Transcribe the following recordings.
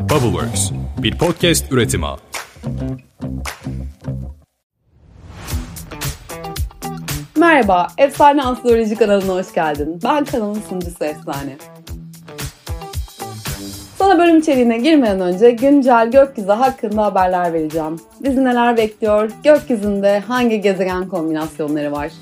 Bubbleworks, bir podcast üretimi. Merhaba, Efsane Astroloji kanalına hoş geldin. Ben kanalın sunucusu Efsane. Sana bölüm içeriğine girmeden önce güncel gökyüzü hakkında haberler vereceğim. Bizi neler bekliyor, gökyüzünde hangi gezegen kombinasyonları var?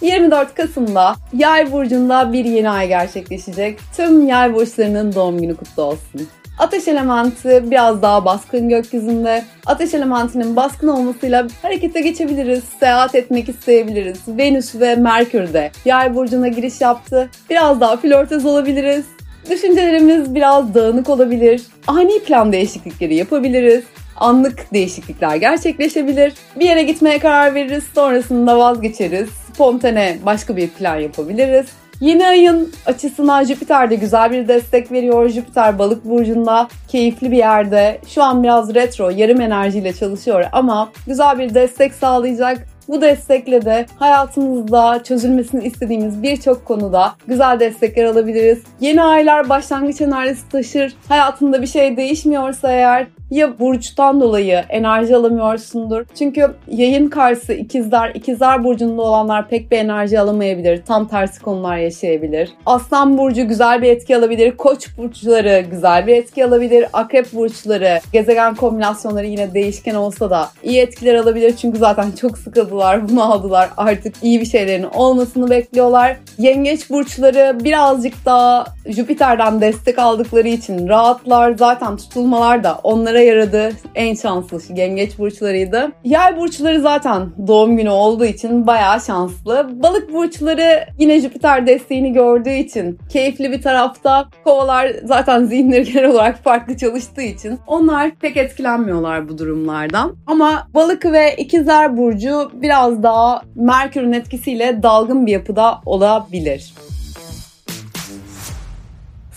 24 Kasım'da Yay burcunda bir yeni ay gerçekleşecek. Tüm yay burçlarının doğum günü kutlu olsun. Ateş elementi biraz daha baskın gökyüzünde. Ateş elementinin baskın olmasıyla harekete geçebiliriz, seyahat etmek isteyebiliriz. Venüs ve Merkür de yay burcuna giriş yaptı. Biraz daha flörtöz olabiliriz. Düşüncelerimiz biraz dağınık olabilir. Ani plan değişiklikleri yapabiliriz anlık değişiklikler gerçekleşebilir. Bir yere gitmeye karar veririz, sonrasında vazgeçeriz. Spontane başka bir plan yapabiliriz. Yeni ayın açısına Jüpiter de güzel bir destek veriyor. Jüpiter balık burcunda keyifli bir yerde. Şu an biraz retro, yarım enerjiyle çalışıyor ama güzel bir destek sağlayacak. Bu destekle de hayatımızda çözülmesini istediğimiz birçok konuda güzel destekler alabiliriz. Yeni aylar başlangıç enerjisi taşır. Hayatında bir şey değişmiyorsa eğer ya burçtan dolayı enerji alamıyorsundur. Çünkü yayın karşısı ikizler, ikizler burcunda olanlar pek bir enerji alamayabilir. Tam tersi konular yaşayabilir. Aslan burcu güzel bir etki alabilir. Koç burçları güzel bir etki alabilir. Akrep burçları, gezegen kombinasyonları yine değişken olsa da iyi etkiler alabilir. Çünkü zaten çok sıkıldılar, bunu aldılar. Artık iyi bir şeylerin olmasını bekliyorlar. Yengeç burçları birazcık daha Jüpiter'den destek aldıkları için rahatlar. Zaten tutulmalar da onlara onlara yaradı. En şanslı yengeç burçlarıydı. Yay burçları zaten doğum günü olduğu için bayağı şanslı. Balık burçları yine Jüpiter desteğini gördüğü için keyifli bir tarafta. Kovalar zaten zihinleri genel olarak farklı çalıştığı için onlar pek etkilenmiyorlar bu durumlardan. Ama balık ve ikizler burcu biraz daha Merkür'ün etkisiyle dalgın bir yapıda olabilir.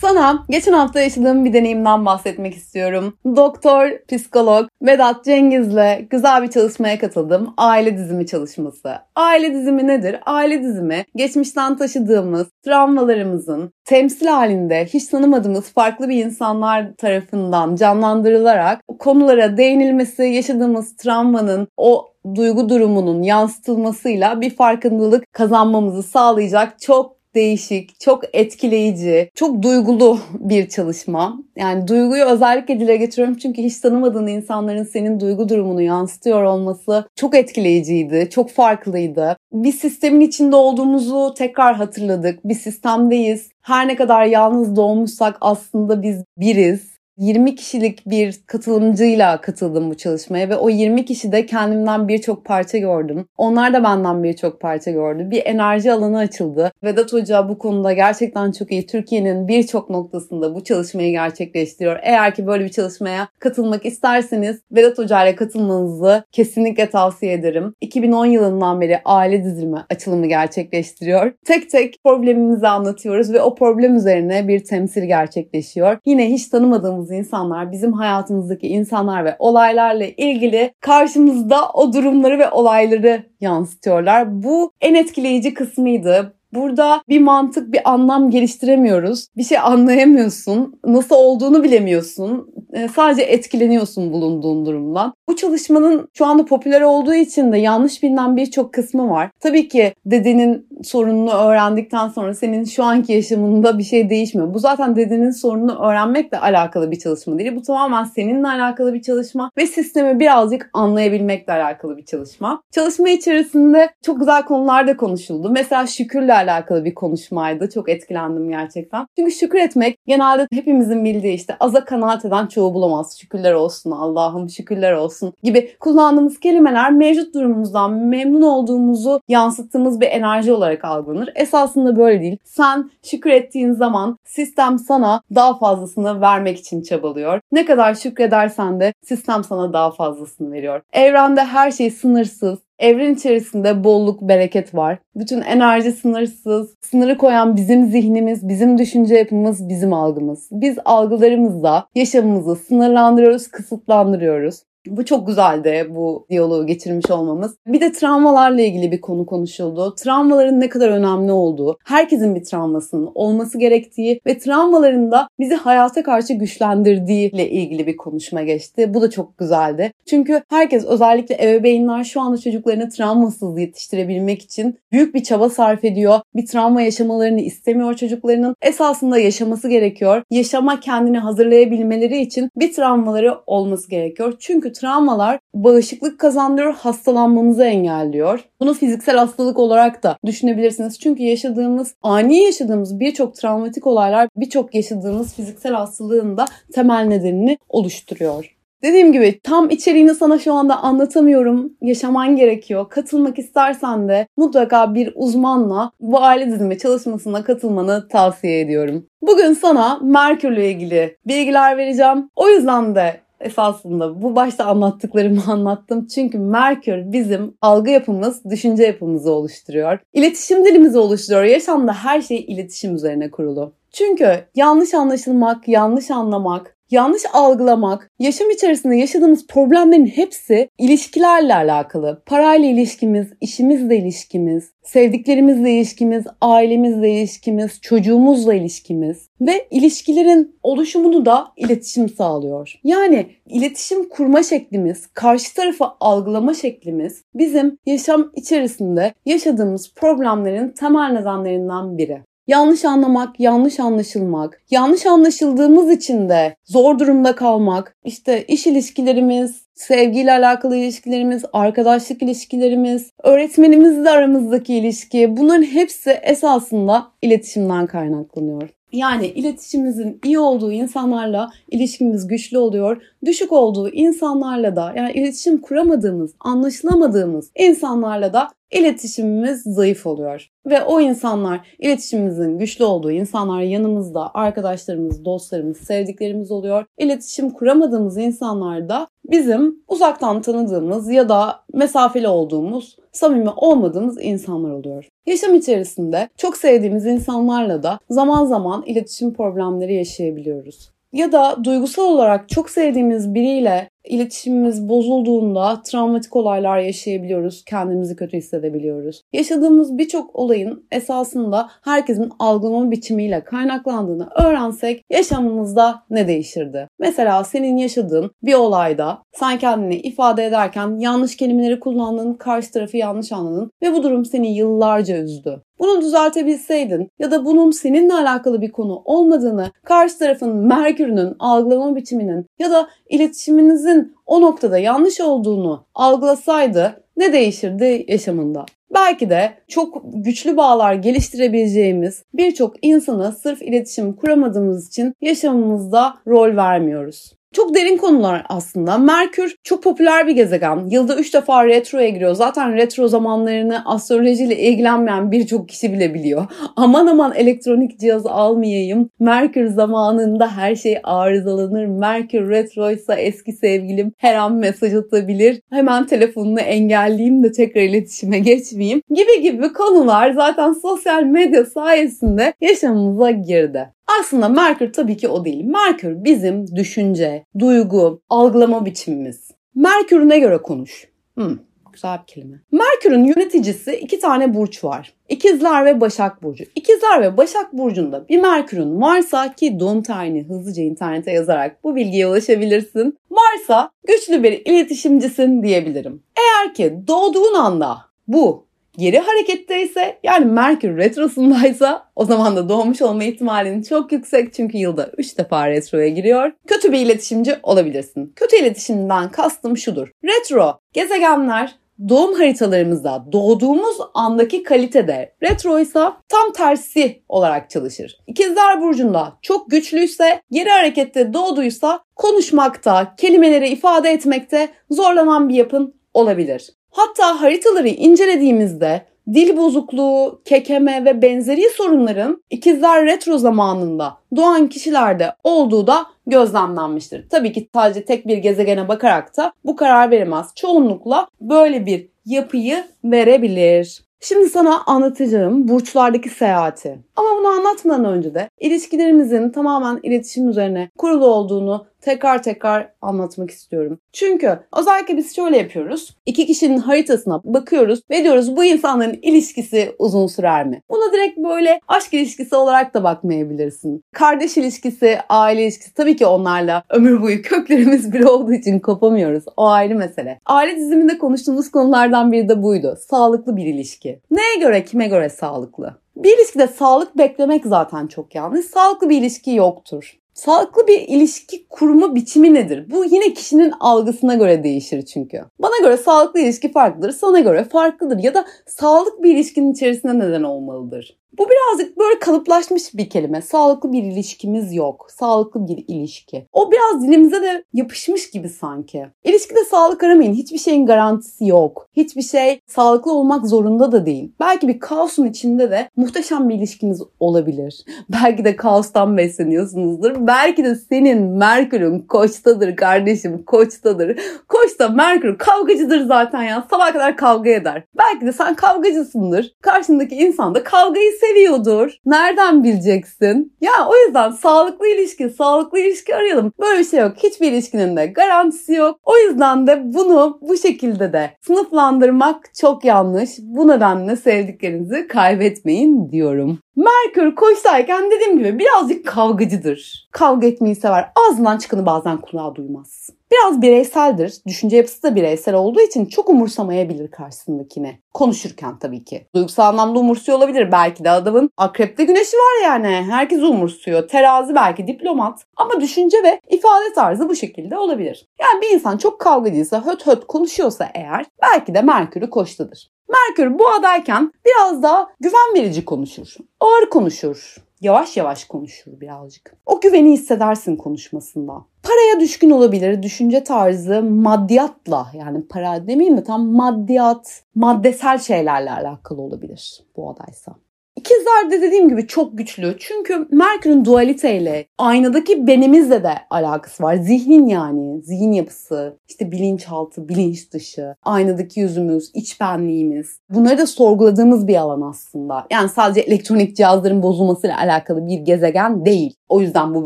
Sana geçen hafta yaşadığım bir deneyimden bahsetmek istiyorum. Doktor, psikolog Vedat Cengiz'le güzel bir çalışmaya katıldım. Aile dizimi çalışması. Aile dizimi nedir? Aile dizimi geçmişten taşıdığımız travmalarımızın temsil halinde hiç tanımadığımız farklı bir insanlar tarafından canlandırılarak konulara değinilmesi, yaşadığımız travmanın o duygu durumunun yansıtılmasıyla bir farkındalık kazanmamızı sağlayacak çok değişik, çok etkileyici, çok duygulu bir çalışma. Yani duyguyu özellikle dile getiriyorum çünkü hiç tanımadığın insanların senin duygu durumunu yansıtıyor olması çok etkileyiciydi, çok farklıydı. Bir sistemin içinde olduğumuzu tekrar hatırladık. Bir sistemdeyiz. Her ne kadar yalnız doğmuşsak aslında biz biriz 20 kişilik bir katılımcıyla katıldım bu çalışmaya ve o 20 kişi de kendimden birçok parça gördüm. Onlar da benden birçok parça gördü. Bir enerji alanı açıldı. Vedat Hoca bu konuda gerçekten çok iyi. Türkiye'nin birçok noktasında bu çalışmayı gerçekleştiriyor. Eğer ki böyle bir çalışmaya katılmak isterseniz Vedat Hoca ile katılmanızı kesinlikle tavsiye ederim. 2010 yılından beri aile dizilimi açılımı gerçekleştiriyor. Tek tek problemimizi anlatıyoruz ve o problem üzerine bir temsil gerçekleşiyor. Yine hiç tanımadığımız tanımadığımız insanlar, bizim hayatımızdaki insanlar ve olaylarla ilgili karşımızda o durumları ve olayları yansıtıyorlar. Bu en etkileyici kısmıydı. Burada bir mantık, bir anlam geliştiremiyoruz. Bir şey anlayamıyorsun. Nasıl olduğunu bilemiyorsun. E, sadece etkileniyorsun bulunduğun durumdan. Bu çalışmanın şu anda popüler olduğu için de yanlış bilinen birçok kısmı var. Tabii ki dedenin sorununu öğrendikten sonra senin şu anki yaşamında bir şey değişmiyor. Bu zaten dedenin sorununu öğrenmekle alakalı bir çalışma değil. Bu tamamen seninle alakalı bir çalışma ve sistemi birazcık anlayabilmekle alakalı bir çalışma. Çalışma içerisinde çok güzel konular da konuşuldu. Mesela şükürle alakalı bir konuşmaydı. Çok etkilendim gerçekten. Çünkü şükür etmek genelde hepimizin bildiği işte aza kanaat eden çoğu bulamaz. Şükürler olsun Allah'ım şükürler olsun gibi kullandığımız kelimeler mevcut durumumuzdan memnun olduğumuzu yansıttığımız bir enerji olarak algılanır. Esasında böyle değil. Sen şükür ettiğin zaman sistem sana daha fazlasını vermek için çabalıyor. Ne kadar şükredersen de sistem sana daha fazlasını veriyor. Evrende her şey sınırsız, Evren içerisinde bolluk, bereket var. Bütün enerji sınırsız. Sınırı koyan bizim zihnimiz, bizim düşünce yapımız, bizim algımız. Biz algılarımızla yaşamımızı sınırlandırıyoruz, kısıtlandırıyoruz. Bu çok güzeldi bu diyaloğu geçirmiş olmamız. Bir de travmalarla ilgili bir konu konuşuldu. Travmaların ne kadar önemli olduğu, herkesin bir travmasının olması gerektiği ve travmaların da bizi hayata karşı güçlendirdiği ile ilgili bir konuşma geçti. Bu da çok güzeldi. Çünkü herkes özellikle ebeveynler şu anda çocuklarını travmasız yetiştirebilmek için büyük bir çaba sarf ediyor. Bir travma yaşamalarını istemiyor çocuklarının. Esasında yaşaması gerekiyor. Yaşama kendini hazırlayabilmeleri için bir travmaları olması gerekiyor. Çünkü travmalar bağışıklık kazandırıyor, hastalanmamızı engelliyor. Bunu fiziksel hastalık olarak da düşünebilirsiniz. Çünkü yaşadığımız, ani yaşadığımız birçok travmatik olaylar birçok yaşadığımız fiziksel hastalığın da temel nedenini oluşturuyor. Dediğim gibi tam içeriğini sana şu anda anlatamıyorum. Yaşaman gerekiyor. Katılmak istersen de mutlaka bir uzmanla bu aile dizimi çalışmasına katılmanı tavsiye ediyorum. Bugün sana Merkür'le ilgili bilgiler vereceğim. O yüzden de esasında bu başta anlattıklarımı anlattım. Çünkü Merkür bizim algı yapımız, düşünce yapımızı oluşturuyor. İletişim dilimizi oluşturuyor. Yaşamda her şey iletişim üzerine kurulu. Çünkü yanlış anlaşılmak, yanlış anlamak, yanlış algılamak, yaşam içerisinde yaşadığımız problemlerin hepsi ilişkilerle alakalı. Parayla ilişkimiz, işimizle ilişkimiz, sevdiklerimizle ilişkimiz, ailemizle ilişkimiz, çocuğumuzla ilişkimiz ve ilişkilerin oluşumunu da iletişim sağlıyor. Yani iletişim kurma şeklimiz, karşı tarafı algılama şeklimiz bizim yaşam içerisinde yaşadığımız problemlerin temel nedenlerinden biri. Yanlış anlamak, yanlış anlaşılmak, yanlış anlaşıldığımız için de zor durumda kalmak, işte iş ilişkilerimiz, sevgiyle alakalı ilişkilerimiz, arkadaşlık ilişkilerimiz, öğretmenimizle aramızdaki ilişki bunların hepsi esasında iletişimden kaynaklanıyor. Yani iletişimimizin iyi olduğu insanlarla ilişkimiz güçlü oluyor. Düşük olduğu insanlarla da yani iletişim kuramadığımız, anlaşılamadığımız insanlarla da iletişimimiz zayıf oluyor. Ve o insanlar iletişimimizin güçlü olduğu insanlar yanımızda arkadaşlarımız, dostlarımız, sevdiklerimiz oluyor. İletişim kuramadığımız insanlar da bizim uzaktan tanıdığımız ya da mesafeli olduğumuz, samimi olmadığımız insanlar oluyor. Yaşam içerisinde çok sevdiğimiz insanlarla da zaman zaman iletişim problemleri yaşayabiliyoruz. Ya da duygusal olarak çok sevdiğimiz biriyle İletişimimiz bozulduğunda travmatik olaylar yaşayabiliyoruz, kendimizi kötü hissedebiliyoruz. Yaşadığımız birçok olayın esasında herkesin algılama biçimiyle kaynaklandığını öğrensek yaşamımızda ne değişirdi? Mesela senin yaşadığın bir olayda sen kendini ifade ederken yanlış kelimeleri kullandın, karşı tarafı yanlış anladın ve bu durum seni yıllarca üzdü. Bunu düzeltebilseydin ya da bunun seninle alakalı bir konu olmadığını, karşı tarafın Merkür'ünün algılama biçiminin ya da iletişiminizin o noktada yanlış olduğunu algılasaydı ne değişirdi yaşamında? Belki de çok güçlü bağlar geliştirebileceğimiz birçok insanı sırf iletişim kuramadığımız için yaşamımızda rol vermiyoruz. Çok derin konular aslında. Merkür çok popüler bir gezegen. Yılda 3 defa retroya giriyor. Zaten retro zamanlarını astrolojiyle ilgilenmeyen birçok kişi bile biliyor. Aman aman elektronik cihaz almayayım. Merkür zamanında her şey arızalanır. Merkür retroysa eski sevgilim her an mesaj atabilir. Hemen telefonunu engelleyeyim de tekrar iletişime geçmeyeyim. Gibi gibi konular zaten sosyal medya sayesinde yaşamımıza girdi. Aslında Merkür tabii ki o değil. Merkür bizim düşünce, duygu, algılama biçimimiz. Merkür ne göre konuş? Hmm, güzel bir kelime. Merkür'ün yöneticisi iki tane burç var. İkizler ve Başak Burcu. İkizler ve Başak Burcu'nda bir Merkür'ün varsa ki doğum tarihini hızlıca internete yazarak bu bilgiye ulaşabilirsin. Varsa güçlü bir iletişimcisin diyebilirim. Eğer ki doğduğun anda bu geri hareketteyse yani Merkür retrosundaysa o zaman da doğmuş olma ihtimalin çok yüksek çünkü yılda 3 defa retroya giriyor. Kötü bir iletişimci olabilirsin. Kötü iletişimden kastım şudur. Retro gezegenler doğum haritalarımızda doğduğumuz andaki kalitede retro ise tam tersi olarak çalışır. İkizler Burcu'nda çok güçlüyse, geri harekette doğduysa konuşmakta, kelimeleri ifade etmekte zorlanan bir yapın olabilir. Hatta haritaları incelediğimizde dil bozukluğu, kekeme ve benzeri sorunların ikizler retro zamanında doğan kişilerde olduğu da gözlemlenmiştir. Tabii ki sadece tek bir gezegene bakarak da bu karar veremez. Çoğunlukla böyle bir yapıyı verebilir. Şimdi sana anlatacağım burçlardaki seyahati. Ama bunu anlatmadan önce de ilişkilerimizin tamamen iletişim üzerine kurulu olduğunu tekrar tekrar anlatmak istiyorum. Çünkü özellikle biz şöyle yapıyoruz. İki kişinin haritasına bakıyoruz ve diyoruz bu insanların ilişkisi uzun sürer mi? Buna direkt böyle aşk ilişkisi olarak da bakmayabilirsin. Kardeş ilişkisi, aile ilişkisi tabii ki onlarla ömür boyu köklerimiz bir olduğu için kopamıyoruz. O ayrı mesele. Aile diziminde konuştuğumuz konulardan biri de buydu. Sağlıklı bir ilişki. Neye göre, kime göre sağlıklı? Bir ilişkide sağlık beklemek zaten çok yanlış. Sağlıklı bir ilişki yoktur. Sağlıklı bir ilişki kurma biçimi nedir? Bu yine kişinin algısına göre değişir çünkü. Bana göre sağlıklı ilişki farklıdır, sana göre farklıdır ya da sağlıklı bir ilişkinin içerisinde neden olmalıdır? Bu birazcık böyle kalıplaşmış bir kelime. Sağlıklı bir ilişkimiz yok. Sağlıklı bir ilişki. O biraz dilimize de yapışmış gibi sanki. İlişkide sağlık aramayın. Hiçbir şeyin garantisi yok. Hiçbir şey sağlıklı olmak zorunda da değil. Belki bir kaosun içinde de muhteşem bir ilişkiniz olabilir. Belki de kaostan besleniyorsunuzdur. Belki de senin Merkür'ün koçtadır kardeşim. Koçtadır. Koç da Merkür kavgacıdır zaten ya. Sabah kadar kavga eder. Belki de sen kavgacısındır. Karşındaki insan da kavgayı seviyordur. Nereden bileceksin? Ya o yüzden sağlıklı ilişki, sağlıklı ilişki arayalım. Böyle bir şey yok. Hiçbir ilişkinin de garantisi yok. O yüzden de bunu bu şekilde de sınıflandırmak çok yanlış. Bu nedenle sevdiklerinizi kaybetmeyin diyorum. Merkür koçtayken dediğim gibi birazcık kavgacıdır. Kavga etmeyi sever. Ağzından çıkanı bazen kulağa duymaz. Biraz bireyseldir. Düşünce yapısı da bireysel olduğu için çok umursamayabilir karşısındakine. Konuşurken tabii ki. Duygusal anlamda umursuyor olabilir. Belki de adamın akrepte güneşi var yani. Herkes umursuyor. Terazi belki diplomat. Ama düşünce ve ifade tarzı bu şekilde olabilir. Yani bir insan çok kavgacıysa, höt höt konuşuyorsa eğer belki de Merkür'ü koçtadır. Merkür bu adayken biraz daha güven verici konuşur. Ağır konuşur. Yavaş yavaş konuşur birazcık. O güveni hissedersin konuşmasında. Paraya düşkün olabilir. Düşünce tarzı maddiyatla yani para demeyeyim de tam maddiyat, maddesel şeylerle alakalı olabilir bu adaysa. İkizler de dediğim gibi çok güçlü. Çünkü Merkür'ün dualiteyle, aynadaki benimizle de alakası var. Zihnin yani, zihin yapısı, işte bilinçaltı, bilinç dışı, aynadaki yüzümüz, iç benliğimiz. Bunları da sorguladığımız bir alan aslında. Yani sadece elektronik cihazların bozulmasıyla alakalı bir gezegen değil. O yüzden bu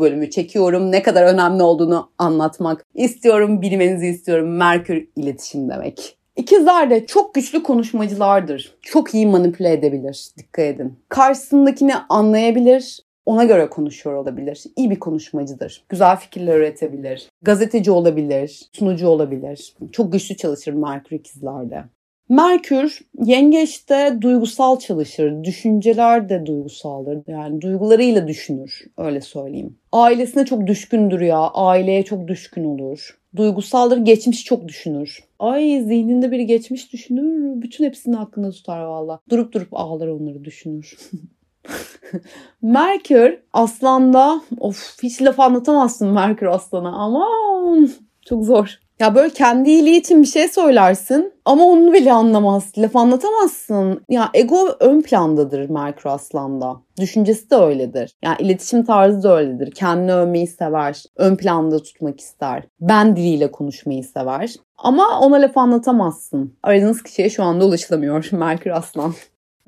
bölümü çekiyorum. Ne kadar önemli olduğunu anlatmak istiyorum, bilmenizi istiyorum. Merkür iletişim demek. İkizler de çok güçlü konuşmacılardır. Çok iyi manipüle edebilir. Dikkat edin. Karşısındakini anlayabilir, ona göre konuşuyor olabilir. İyi bir konuşmacıdır. Güzel fikirler üretebilir. Gazeteci olabilir, sunucu olabilir. Çok güçlü çalışır Merkür ikizlerde. Merkür yengeçte duygusal çalışır. Düşünceler de duygusaldır. Yani duygularıyla düşünür. Öyle söyleyeyim. Ailesine çok düşkündür ya. Aileye çok düşkün olur. Duygusaldır. Geçmiş çok düşünür. Ay zihninde biri geçmiş düşünür. Bütün hepsini aklında tutar valla. Durup durup ağlar onları düşünür. Merkür aslanda of hiç laf anlatamazsın Merkür aslana aman çok zor. Ya böyle kendi iyiliği için bir şey söylersin ama onu bile anlamaz. Laf anlatamazsın. Ya ego ön plandadır Merkür Aslan'da. Düşüncesi de öyledir. Yani iletişim tarzı da öyledir. Kendini övmeyi sever. Ön planda tutmak ister. Ben diliyle konuşmayı sever. Ama ona laf anlatamazsın. Aradığınız kişiye şu anda ulaşılamıyor Merkür Aslan.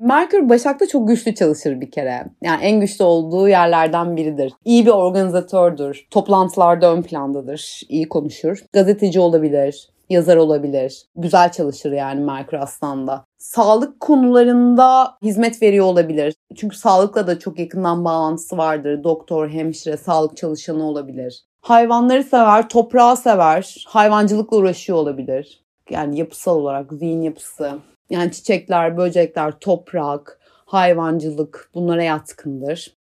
Merkür Başak'ta çok güçlü çalışır bir kere. Yani en güçlü olduğu yerlerden biridir. İyi bir organizatördür. Toplantılarda ön plandadır. İyi konuşur. Gazeteci olabilir yazar olabilir. Güzel çalışır yani Merkür Aslan'da. Sağlık konularında hizmet veriyor olabilir. Çünkü sağlıkla da çok yakından bağlantısı vardır. Doktor, hemşire, sağlık çalışanı olabilir. Hayvanları sever, toprağı sever. Hayvancılıkla uğraşıyor olabilir. Yani yapısal olarak zihin yapısı, yani çiçekler, böcekler, toprak, hayvancılık bunlara yatkındır.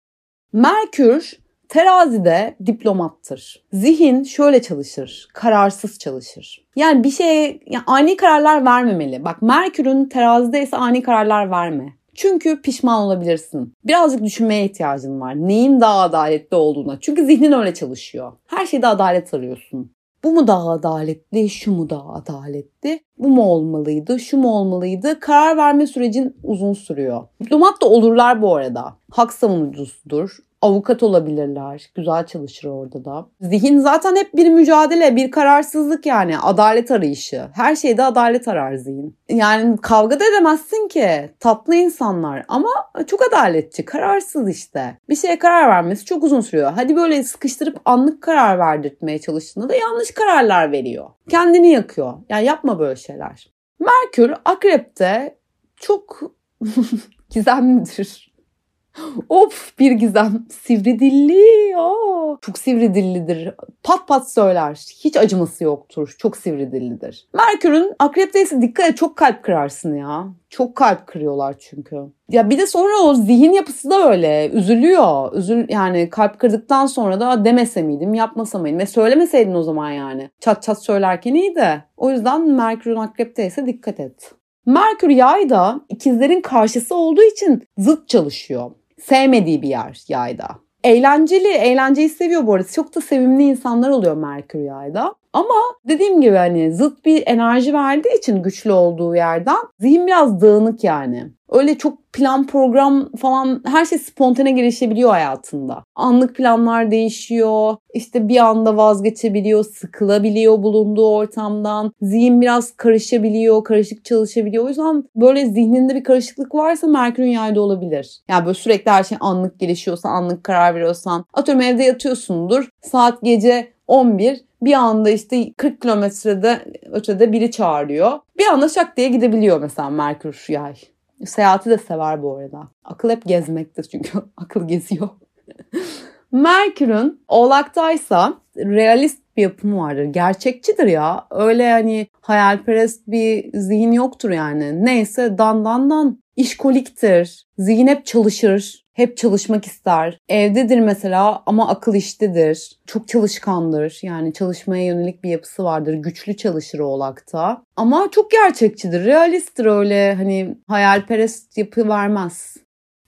Merkür terazide diplomattır. Zihin şöyle çalışır, kararsız çalışır. Yani bir şeye yani ani kararlar vermemeli. Bak Merkür'ün terazide ise ani kararlar verme. Çünkü pişman olabilirsin. Birazcık düşünmeye ihtiyacın var. Neyin daha adaletli olduğuna. Çünkü zihnin öyle çalışıyor. Her şeyde adalet arıyorsun. Bu mu daha adaletli, şu mu daha adaletli? Bu mu olmalıydı, şu mu olmalıydı? Karar verme sürecin uzun sürüyor. Diplomat da olurlar bu arada. Hak savunucusudur. Avukat olabilirler. Güzel çalışır orada da. Zihin zaten hep bir mücadele, bir kararsızlık yani. Adalet arayışı. Her şeyde adalet arar zihin. Yani kavga da edemezsin ki. Tatlı insanlar ama çok adaletçi, kararsız işte. Bir şeye karar vermesi çok uzun sürüyor. Hadi böyle sıkıştırıp anlık karar verdirtmeye çalıştığında da yanlış kararlar veriyor. Kendini yakıyor. Yani yapma böyle şeyler. Merkür Akrep'te çok gizemlidir. Of bir gizem. Sivri dilli. Aa, çok sivri dillidir. Pat pat söyler. Hiç acıması yoktur. Çok sivri dillidir. Merkür'ün akrepteyse dikkat et çok kalp kırarsın ya. Çok kalp kırıyorlar çünkü. Ya bir de sonra o zihin yapısı da öyle. Üzülüyor. Üzül yani kalp kırdıktan sonra da demese miydim, yapmasa mıydım? Ve söylemeseydin o zaman yani. Çat çat söylerken iyi de. O yüzden Merkür'ün akrepteyse dikkat et. Merkür yayda ikizlerin karşısı olduğu için zıt çalışıyor. Sevmediği bir yer yayda. Eğlenceli, eğlenceyi seviyor bu arada. Çok da sevimli insanlar oluyor Merkür yayda. Ama dediğim gibi hani zıt bir enerji verdiği için güçlü olduğu yerden zihin biraz dağınık yani. Öyle çok plan program falan her şey spontane gelişebiliyor hayatında. Anlık planlar değişiyor. İşte bir anda vazgeçebiliyor, sıkılabiliyor bulunduğu ortamdan. Zihin biraz karışabiliyor, karışık çalışabiliyor. O yüzden böyle zihninde bir karışıklık varsa Merkür'ün yayda olabilir. Yani böyle sürekli her şey anlık gelişiyorsa, anlık karar veriyorsan. Atıyorum evde yatıyorsundur. Saat gece 11 bir anda işte 40 kilometrede ötede biri çağırıyor. Bir anda şak diye gidebiliyor mesela Merkür yay. Seyahati de sever bu arada. Akıl hep gezmektir çünkü akıl geziyor. Merkür'ün oğlaktaysa realist bir yapımı vardır. Gerçekçidir ya. Öyle hani hayalperest bir zihin yoktur yani. Neyse dan dan dan. İşkoliktir. Zihin hep çalışır. Hep çalışmak ister. Evdedir mesela ama akıl iştedir. Çok çalışkandır. Yani çalışmaya yönelik bir yapısı vardır. Güçlü çalışır oğlakta. Ama çok gerçekçidir. Realisttir öyle hani hayalperest yapı vermez.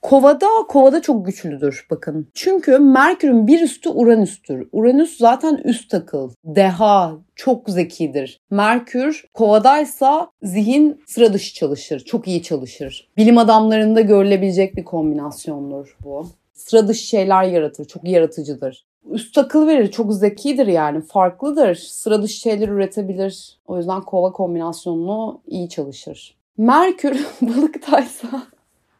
Kovada, kovada çok güçlüdür bakın. Çünkü Merkür'ün bir üstü Uranüs'tür. Uranüs zaten üst akıl, deha, çok zekidir. Merkür kovadaysa zihin sıra dışı çalışır, çok iyi çalışır. Bilim adamlarında görülebilecek bir kombinasyondur bu. Sıra dışı şeyler yaratır, çok yaratıcıdır. Üst akıl verir, çok zekidir yani, farklıdır. Sıra dışı şeyler üretebilir. O yüzden kova kombinasyonunu iyi çalışır. Merkür balıktaysa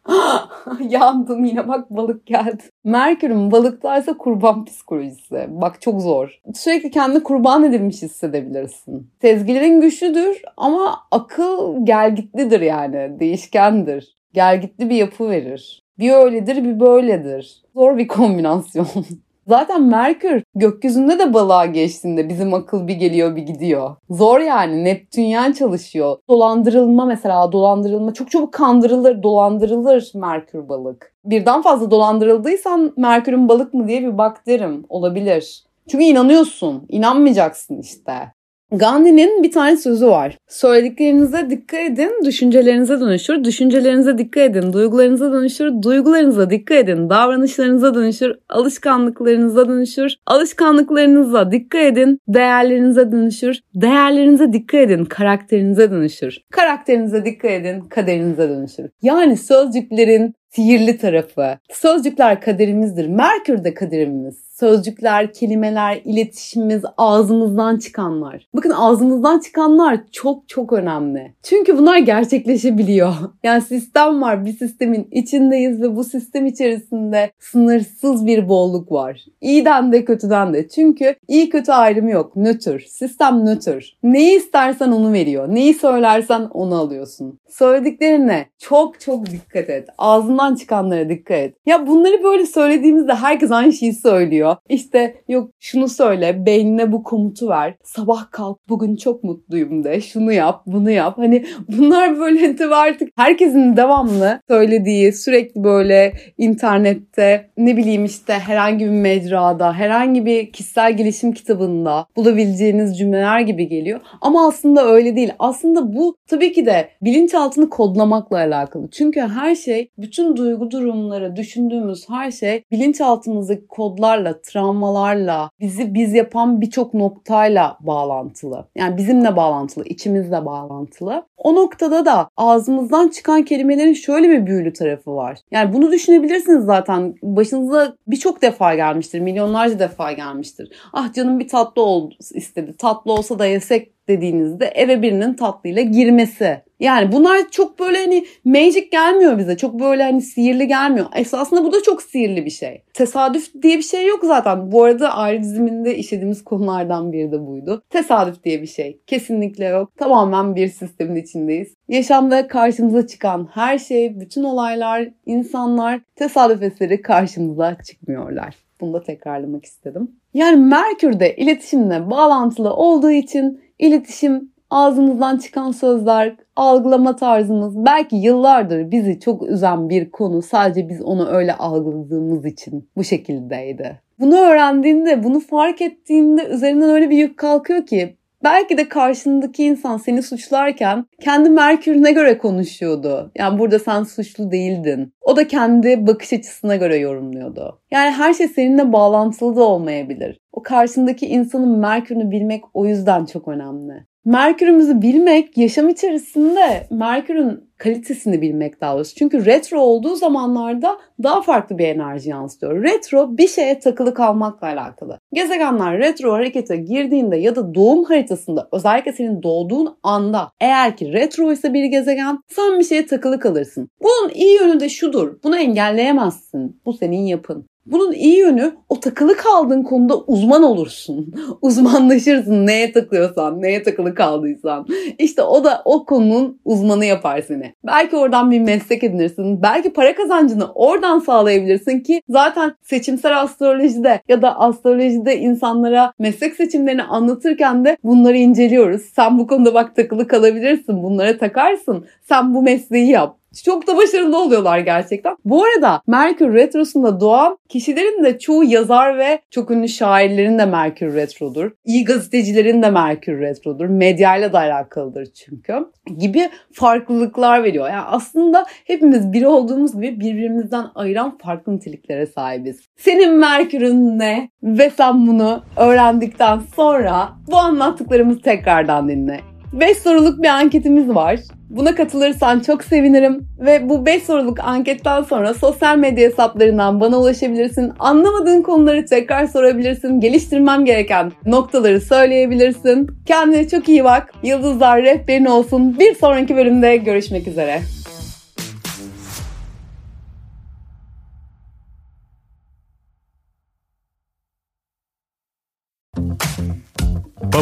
Yandım yine bak balık geldi. Merkür'ün balıktaysa kurban psikolojisi. Bak çok zor. Sürekli kendi kurban edilmiş hissedebilirsin. Sezgilerin güçlüdür ama akıl gelgitlidir yani. Değişkendir. Gelgitli bir yapı verir. Bir öyledir bir böyledir. Zor bir kombinasyon. Zaten Merkür gökyüzünde de balığa geçtiğinde bizim akıl bir geliyor bir gidiyor. Zor yani Neptünyen çalışıyor. Dolandırılma mesela dolandırılma çok çabuk kandırılır dolandırılır Merkür balık. Birden fazla dolandırıldıysan Merkür'ün balık mı diye bir bak derim olabilir. Çünkü inanıyorsun. inanmayacaksın işte. Gandhi'nin bir tane sözü var. Söylediklerinize dikkat edin, düşüncelerinize dönüşür. Düşüncelerinize dikkat edin, duygularınıza dönüşür. Duygularınıza dikkat edin, davranışlarınıza dönüşür. Alışkanlıklarınıza dönüşür. Alışkanlıklarınıza dikkat edin, değerlerinize dönüşür. Değerlerinize dikkat edin, karakterinize dönüşür. Karakterinize dikkat edin, kaderinize dönüşür. Yani sözcüklerin sihirli tarafı. Sözcükler kaderimizdir. Merkür de kaderimiz sözcükler, kelimeler, iletişimimiz, ağzımızdan çıkanlar. Bakın ağzımızdan çıkanlar çok çok önemli. Çünkü bunlar gerçekleşebiliyor. Yani sistem var, bir sistemin içindeyiz ve bu sistem içerisinde sınırsız bir bolluk var. İyiden de kötüden de. Çünkü iyi kötü ayrımı yok. Nötr. Sistem nötr. Neyi istersen onu veriyor. Neyi söylersen onu alıyorsun. Söylediklerine çok çok dikkat et. Ağzından çıkanlara dikkat et. Ya bunları böyle söylediğimizde herkes aynı şeyi söylüyor oluyor. İşte yok şunu söyle, beynine bu komutu ver. Sabah kalk, bugün çok mutluyum de. Şunu yap, bunu yap. Hani bunlar böyle tabii artık herkesin devamlı söylediği, sürekli böyle internette ne bileyim işte herhangi bir mecrada, herhangi bir kişisel gelişim kitabında bulabileceğiniz cümleler gibi geliyor. Ama aslında öyle değil. Aslında bu tabii ki de bilinçaltını kodlamakla alakalı. Çünkü her şey, bütün duygu durumları, düşündüğümüz her şey bilinçaltımızdaki kodlarla travmalarla, bizi biz yapan birçok noktayla bağlantılı. Yani bizimle bağlantılı, içimizle bağlantılı. O noktada da ağzımızdan çıkan kelimelerin şöyle bir büyülü tarafı var. Yani bunu düşünebilirsiniz zaten. Başınıza birçok defa gelmiştir, milyonlarca defa gelmiştir. Ah canım bir tatlı oldu istedi. Tatlı olsa da yesek dediğinizde eve birinin tatlıyla girmesi. Yani bunlar çok böyle hani magic gelmiyor bize. Çok böyle hani sihirli gelmiyor. Esasında bu da çok sihirli bir şey. Tesadüf diye bir şey yok zaten. Bu arada aile diziminde işlediğimiz konulardan biri de buydu. Tesadüf diye bir şey. Kesinlikle yok. Tamamen bir sistemin içindeyiz. Yaşamda karşımıza çıkan her şey, bütün olaylar, insanlar tesadüf eseri karşımıza çıkmıyorlar. Bunu da tekrarlamak istedim. Yani Merkür'de iletişimle bağlantılı olduğu için iletişim, ağzımızdan çıkan sözler, algılama tarzımız belki yıllardır bizi çok üzen bir konu sadece biz onu öyle algıladığımız için bu şekildeydi. Bunu öğrendiğinde, bunu fark ettiğinde üzerinden öyle bir yük kalkıyor ki Belki de karşındaki insan seni suçlarken kendi merkürüne göre konuşuyordu. Yani burada sen suçlu değildin. O da kendi bakış açısına göre yorumluyordu. Yani her şey seninle bağlantılı da olmayabilir. O karşındaki insanın merkürünü bilmek o yüzden çok önemli. Merkürümüzü bilmek yaşam içerisinde Merkür'ün kalitesini bilmek daha doğrusu. Çünkü retro olduğu zamanlarda daha farklı bir enerji yansıtıyor. Retro bir şeye takılı kalmakla alakalı. Gezegenler retro harekete girdiğinde ya da doğum haritasında özellikle senin doğduğun anda eğer ki retro ise bir gezegen sen bir şeye takılı kalırsın. Bunun iyi yönü de şudur. Bunu engelleyemezsin. Bu senin yapın. Bunun iyi yönü o takılı kaldığın konuda uzman olursun. Uzmanlaşırsın neye takılıyorsan, neye takılı kaldıysan. İşte o da o konunun uzmanı yapar seni. Belki oradan bir meslek edinirsin. Belki para kazancını oradan sağlayabilirsin ki zaten seçimsel astrolojide ya da astrolojide insanlara meslek seçimlerini anlatırken de bunları inceliyoruz. Sen bu konuda bak takılı kalabilirsin. Bunlara takarsın. Sen bu mesleği yap. Çok da başarılı oluyorlar gerçekten. Bu arada Merkür Retrosu'nda doğan kişilerin de çoğu yazar ve çok ünlü şairlerin de Merkür Retro'dur. İyi gazetecilerin de Merkür Retro'dur. Medyayla da alakalıdır çünkü. Gibi farklılıklar veriyor. Yani aslında hepimiz biri olduğumuz gibi birbirimizden ayıran farklı niteliklere sahibiz. Senin Merkür'ün ne? Ve sen bunu öğrendikten sonra bu anlattıklarımızı tekrardan dinle. 5 soruluk bir anketimiz var. Buna katılırsan çok sevinirim. Ve bu 5 soruluk anketten sonra sosyal medya hesaplarından bana ulaşabilirsin. Anlamadığın konuları tekrar sorabilirsin. Geliştirmem gereken noktaları söyleyebilirsin. Kendine çok iyi bak. Yıldızlar rehberin olsun. Bir sonraki bölümde görüşmek üzere.